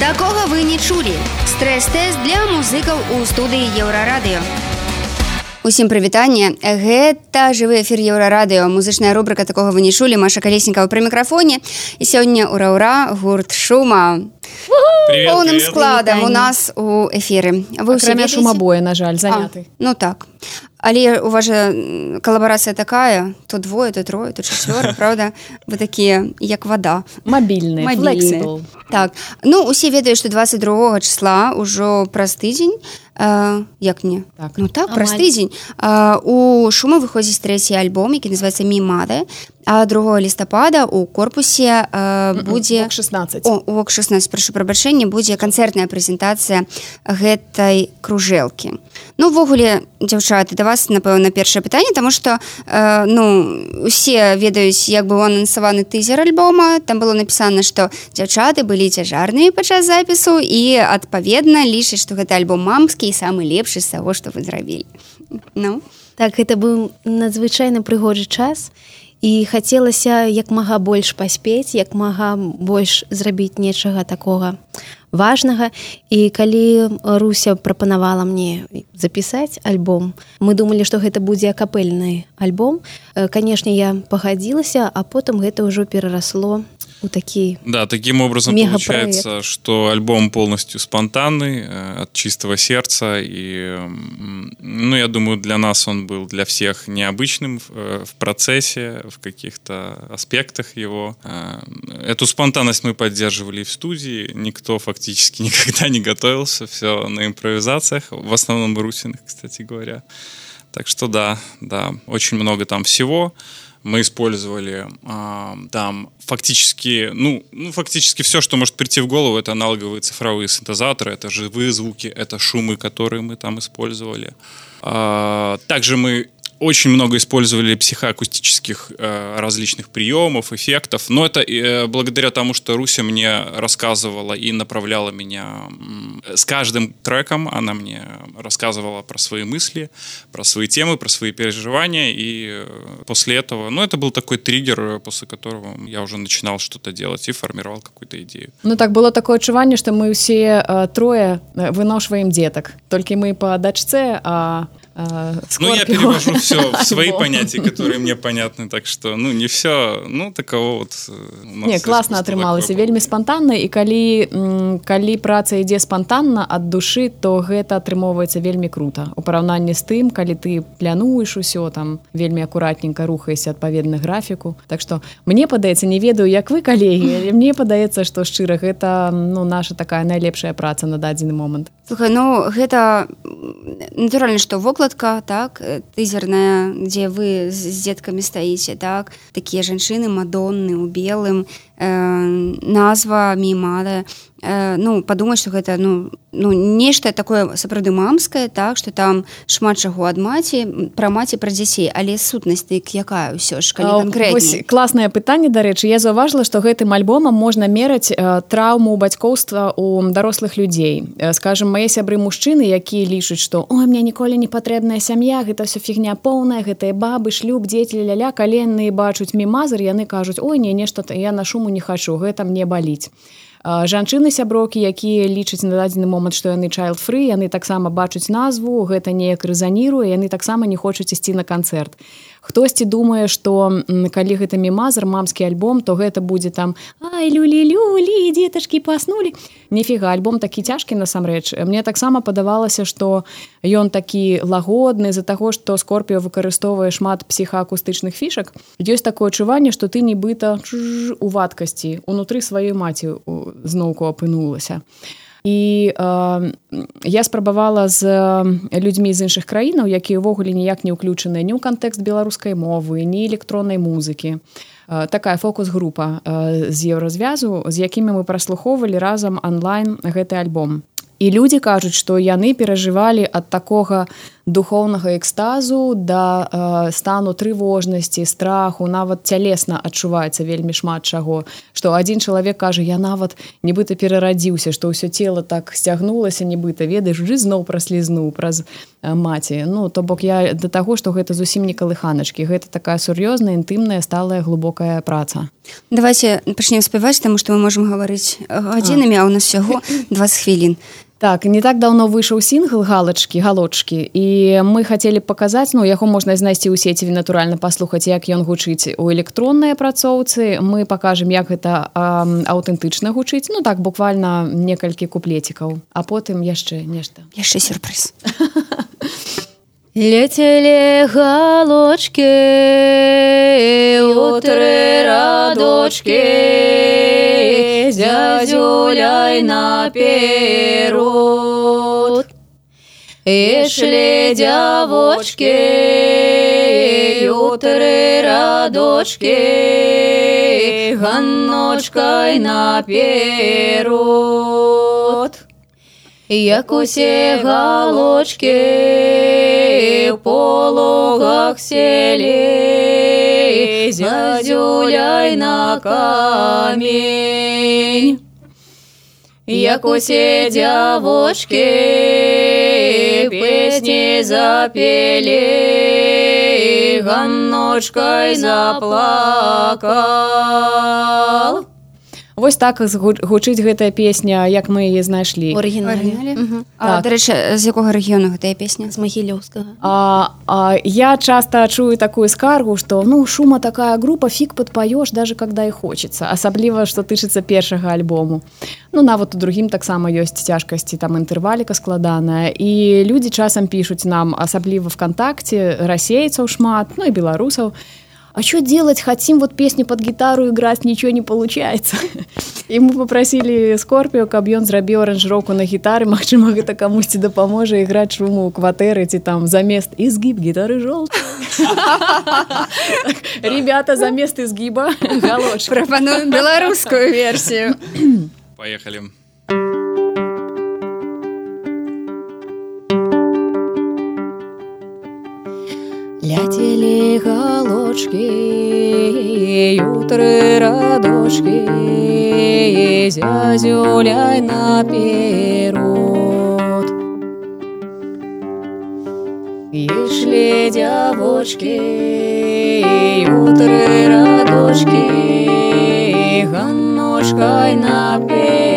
Такога вы не чулі. Стрэс-тэст для музыкаў у студыі еўрарадыё. Усім прывітанне гэта жывы эфір еўрарадыё музычная рубрика такога вы не чулі Маша калеснікаў пры мікрафоне і сёння ураўра гурт шума поўным складам у нас у эфіры вы шумабоя на жаль заняты ну так. Але у вас жа калабарацыя такая. То двое то трое то чацвёра правда? Вы такія як вода. Мабільны так. Ну усе ведаюць што 22 числа ўжо праз тыдзень э, як мне так. ну так праз тыдзень у шума выходзіць трэці альбом які называется мімады а 2 лістапада у корпусе э, будзе 16 о 16 прашу прабачэння будзе канцэртная прэзентацыя гэтай кружэлкі. Ну увогуле дзяўчаты да вас напэўна першае пытанне тому что э, ну усе ведаюць як быў анансаваны тызер альбома. Там было напісана что дзяўчаты былі цяжарнымі падчас запісу і адпаведна лічыць что гэта альбом мамскі і самы лепшы з таго что вы зрабілі. Ну? Так это быў надзвычайна прыгожы час. і хацелася як мага больш паспець як мага больш зрабіць нечага такога важнага. І калі руся прапанавала мне запісаць альбом мы думалі што гэта будзе акапельны альбом. Канешне я пагадзілася а потым гэта ўжо перарасло у такі да таким образом получается что альбом полностью спонтанный э, от чистого сердца и ну я думаю для нас он был для всех необычным в, э, процессе в каких-то аспектах его. Э, эту спонтанность мы поддерживали в студии. Никто фактически никогда не готовился все на импровизациях в основном русиных кстати говоря так что да да очень много там всего мы использовали а, там фактически, ну, ну, фактически все, что может прийти в голову, это аналоговые цифровые синтезаторы, это живые звуки, это шумы, которые мы там использовали. А, также мы очень много использовали психоакустических э, различных приемов, эффектов, но это э, благодаря тому, что Руся мне рассказывала и направляла меня э, с каждым треком, она мне рассказывала про свои мысли, про свои темы, про свои переживания, и э, после этого, ну, это был такой триггер, после которого я уже начинал что-то делать и формировал какую-то идею. Ну, так было такое отчувание, что мы все э, трое э, выношиваем деток, только мы по дочце, а Скорпио. Ну, я перевожу все в свои понятия, которые мне понятны, так что, ну, не все, ну, такого вот... Э, не, классно атрымалася, вельмі спонтанна, і калі, калі праца ідзе спонтанна ад душы, то гэта атрымоўваецца вельмі круто. У параўнанні з тым, калі ты плянуеш усё, там, вельмі акуратненько рухаешся адпаведны графіку. Так што, мне падаецца, не ведаю, як вы, калегі, мне падаецца, што шчыра, гэта, ну, наша такая найлепшая праца на дадзены момант. Слухай, ну, гэта натуральна, што вокладка так э, тызерная дзе вы з дзеткамі стаіце так такія жанчыны мадонны у белым э, назва мімада э, ну падумаць что гэта ну ну нешта такое сапраўды мамскае так что там шмат чаго ад маці пра маці пра дзяцей. Але сутнасць дык якая ўсё ж класнае пытанне дарэчы. Я заўважыла что гэтым альбомам можна мераць э, траўму бацькоўства у дарослых людзей. Э, скажем мае сябры мужчыны якія лічаць что о мне ніколі не патрэбная сям'я гэта все фігня поўная гэтыя бабы шлюб дзеці ляля каленны бачуць мімазар яны кажуць ой не нешта я на шуму не хачу гэта мне баліць жанчыны сяброкі якія лічаць на дадзены момант што яны child фры яны таксама бачуць назву гэта неяк рэзаніруе яны таксама не хочуць ісці на канцэрт хтосьці думае что калі гэта мімазар мамскі альбом то гэта будзе там ай люлі люлі дзетачкі паснулі нефіга альбом такі цяжкі насамрэч. Мне таксама падавалася что ён такі лагодны з-за таго что скорпіо выкарыстоўвае шмат псіхаакустычных фішак. Ёсць такое адчуванне что ты нібыта у вадкасці унутры сваёй маці зноўку апынулася. а і э, я спрабавала з людзьмі з іншых краінаў якія ўвогуле ніяк не ўключаныя ні ў кантэкст беларускай мовы ні электроннай музыкі. Э, такая фокус-група э, з еўразвязу з якімі мы праслухоўвалі разам онлайн гэты альбом і людзі кажуць што яны перажывалі ад такога духоўнага экстазу да э, стану трывожнасці страху. Нават цялесна адчуваецца вельмі шмат чаго. Што адзін чалавек кажа я нават нібыта перарадзіўся што ўсё цело так сцягнулася нібыта ведаеш жы зноў праслізнуў праз маці ну то бок я да таго што гэта зусім не калыханачкі. Гэта такая сур'ёзная інтымная сталая глубокая праца. Давайте пачнем спяваць таму што мы можемм гаварыць гадзінамі а у нас всяго 20 хвілін Так не так давно выйшаў сінгл галачкі галочкі і мы хацелі паказаць ну яго можна знайсці ў сеціве натуральна паслухаць як ён гучыць у электроннай апрацоўцы. Мы пакажам як гэта аўтэнтычна гучыць ну так буквально некалькі куплецікаў а потым яшчэ нешта. Яшчэ сюрпрыз. Летели галочки, утры радочки, Зязюляй наперед. И шли девочки, утры радочки, Ганночкой наперед. Як усе галочки в пологах селі, зязюляй на камень. Як усе дзявочки песні запели, ганночкой заплакал. Вось так гучыць гэтая песня як мы яе знайшлі. Дарэчы з якога рэгіёну гэтая песня? З магілёўскага. Я часта чую такую скаргу што ну шума такая група фік падпаёш даже когда і хочется асабліва што тычыцца першага альбому. Ну нават у другім таксама ёсць цяжкасці там інтэрваліка складаная. І людзі часам пішуць нам асабліва вКтакце расейцаў шмат ну і беларусаў. і а что делать хотим вот песню под гитару играть ничего не получается и мы попросили скорпио каб ён зрабіў аранжировку на гітары Мачыма гэта камусьці дапаможа іграць шуму у кватэры ці там замест изгиб гітары жол ребята замест изгиба прапаную беларускую версію поехали Летели галочки, утры радочки, Зязюляй наперед. И шли девочки, утры радочки, Ганношкой наперед.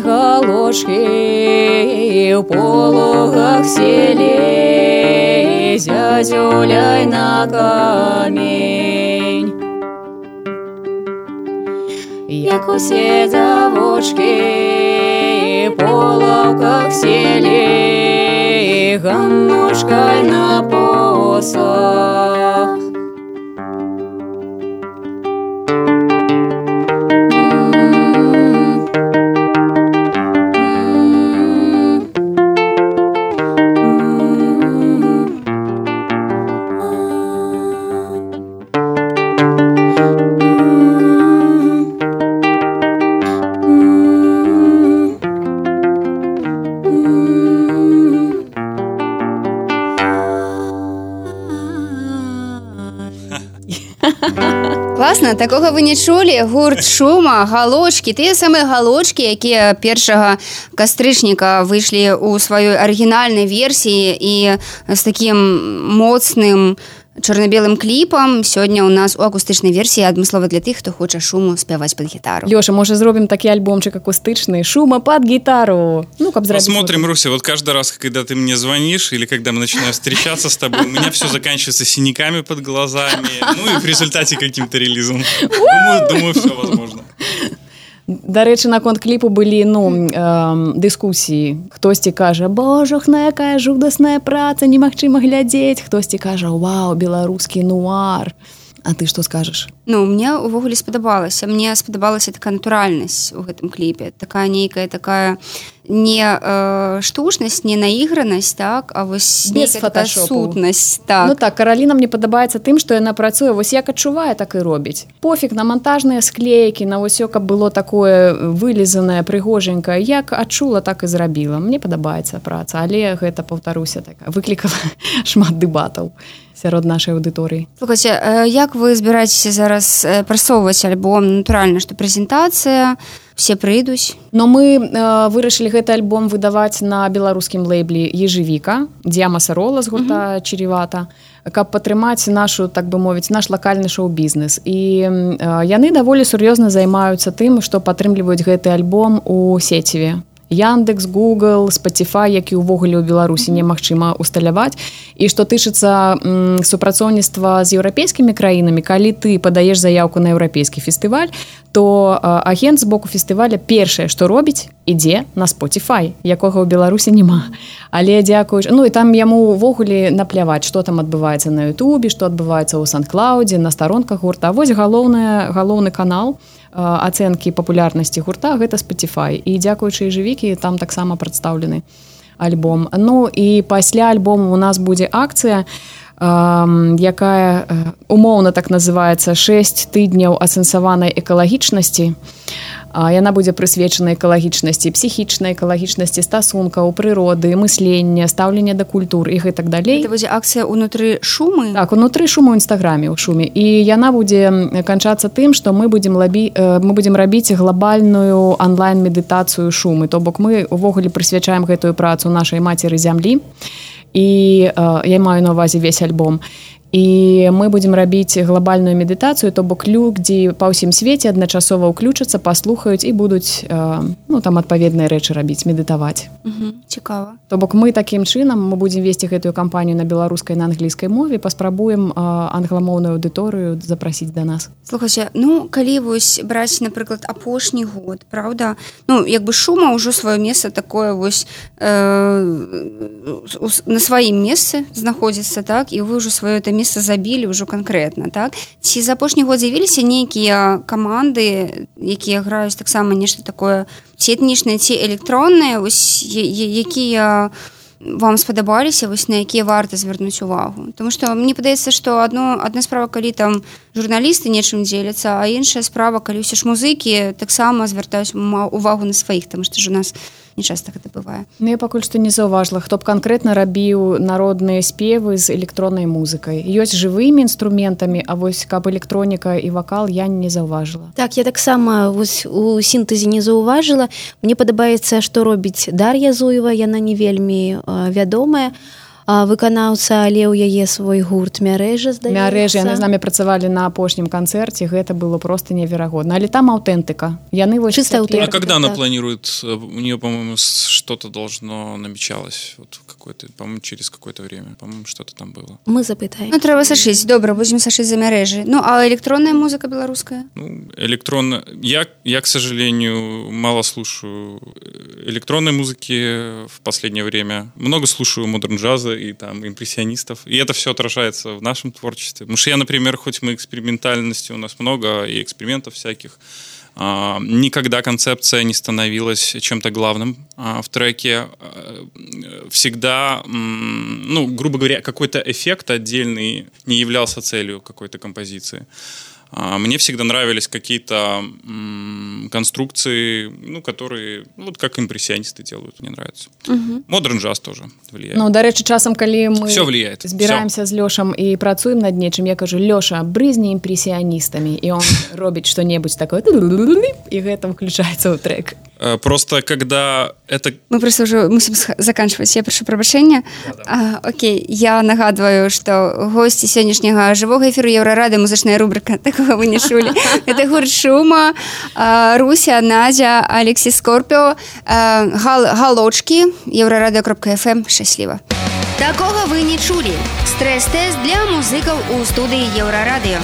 Галошки у пологах селе зязюляй на камень. Як усе завочки половках селе ганнушкой на посах класна такога вы не чулі гурт шума галочки тыя самыя галочки якія першага кастрычніка выйшлі ў сваёй арыгінальнай версіі і з такім моцным чорна-белым кліпам сёння ў нас у акустычнай версіі адмыслова для тых хто хоча шуму спяваць под гітару Лёша можа зробім такі альбомчык акустычны шума под гітару ну каб посмотрим Руся вот каждый раз когда ты мне звонишь или когда мы начинаем встречаться с тобой у меня все заканчивается синяками под глазами ну и в результате каким-то релизом думаю, думаю все возможно Дарэчы наконт кліпу былі ну э, дыскусіі хтосьці кажа божахна якая жудасная праца немагчыма глядзець хтосьці кажа вау беларускі нуар А ты што скажаш Ну мне увогуле спадабалася мне спадабалася такая натуральнасць у гэтым кліпе такая нейкая такая не э, штучнасць не наігранасць так а вось без сутнасць так. Ну, так караліна мне падабаецца тым што яна працуе вось як адчувае так і робіць пофіг на монтажныя склейкі на ўсё каб было такое вылезанае прыгоженькае як адчула так і зрабіла мне падабаецца праца. Але гэта паўтаруся так выклікала шмат дэбатаў сярод нашай аўдыторыі. Слухайте як вы збіраецеся зараз прасоўваць альбом? Натуральна што прэзентацыя все прыйдуць. Но мы э, вырашылі гэты альбом выдаваць на беларускім лейблі ежевіка дзяма сарола з гурта чаревата каб падтрымаць нашу так бы мовіць наш лакальны шоу-бізнес. І э, яны даволі сур'ёзна займаюцца тым што падтрымліваюць гэты альбом у сеціве Яндекс Google Spotify які ўвогуле ў беларусі немагчыма усталяваць. І што тычыцца супрацоўніцтва з еўрапейскімі краінамі калі ты падаеш заявку на еўрапейскі фестываль то агент з боку фестываля першае што робіць ідзе на Spotify якога ў беларусі няма. Але дзякуюш Ну і там яму ўвогуле напляваць што там адбываецца на Ютубе што адбываецца ў сан-клаудзе на старонках гурта. Вось галоўная галоўны канал ацэнкі папулярнасці гурта гэта Spotify. І дзякуючы жывікі там таксама прадстаўлены альбом. Ну і пасля альбому у нас будзе акцыя якая умоўна так называется 6 тыдняў асэнсаванай экалагічнасці. А яна будзе прысвечана экалагічнасці псіхічнай экалагічнасці стасункаў прыроды мыслення стаўлення да культур і гэтак далей. Будзе акцыя унутры шумы так унутры шуму нстаграме ў шуме. І яна будзе канчацца тым што мы будзем лабі мы будзем рабіць глобальную онлайн медытацыю шумы. То бок мы увогуле прысвячаем гэтую працу нашай мацеры зямлі. і э, я маю на увазе весь альбом і мы будзем рабіць глобальную медытацыю то бок людзі па ўсім свеце адначасова ўключацца паслухаюць і будуць ну там адпаведныя рэчы рабіць медытаваць. Цікава. То бок мы такім чынам мы будзем весці гэтую кампанію на беларускай на англійскай мове паспрабуем англамоўную аўдыторыю запрасіць да нас. Слухайся ну калі вось браць напрыклад апошні год Праўда ну як бы шума ўжо сваё месца такое вось э, на сваім месцы знаходзіцца так і вы ўжо сваё это место месца забілі ўжо канкрэтна так? Ці за апошні год з'явіліся нейкія каманды якія граюць таксама нешта такое ці этнічнае ці электроннае? Якія вам спадабаліся вось на якія варта звярнуць увагу? Таму што мне падаецца што одно адна справа калі там журналісты нечым дзеляцца а іншая справа калі ўсе ж музыкі таксама звяртаюць увагу на сваіх там што ж у нас не не часто гэта бывае. Ну я пакуль што не заўважла хто б канкрэтна рабіў народныя спевы з электроннай музыкай. Ёсць жывымі інструментамі А вось каб электроніка і вакал я не заўважыла. Так я таксама вось у сінтэзе не заўважыла. Мне падабаецца што робіць Дар'я зуева яна не вельмі вядомая. а выканаўца але ў яе свой гурт мярэжа мярэжы яны з намі працавалі на апошнім канцэрце гэта было просто неверагодна. Але там аўтэнтыка яны вось чыста когда она планирует у нее по-моему что-то должно намечалось? Вот какой-то по через какое-то время по-моему что-то там было. Мы запытаем ну, трэба сашыць добра будем сашыць за мярэжы ну а электронная музыка беларуская ну, электронно я я к сожалению мало слушаю электронной музыки в последнее время. Много слушаю модерн джаза и там импрессионистов. И это все отражается в нашем творчестве. Потому что я, например, хоть мы экспериментальности у нас много и экспериментов всяких, а, никогда концепция не становилась чем-то главным а, в треке. А, всегда, ну, грубо говоря, какой-то эффект отдельный не являлся целью какой-то композиции. Мне всегда нравились какие-то конструкции, ну, которые, ну, вот как импрессионисты делают, мне нравится. Модерн джаз тоже влияет. Ну, до речи, часом, коли мы Все влияет. Збираемся Все. с Лешем и працуем над нечем, я кажу, Леша, брызни импрессионистами, и он робит что-нибудь такое, и это включается в трек. Э, просто когда это... Мы просто уже мусим заканчивать. Я прошу прощения. А, окей, я нагадываю, что гости сегодняшнего живого эфира Еврорады, музычная рубрика, такого вы не шули. Это гурт Шума, а, Руся, Надя, Алексей Скорпио, а, Галочки, Еврорада.фм. Счастливо. Такого вы не чули. Стресс-тест для музыков у студии Еврорадио.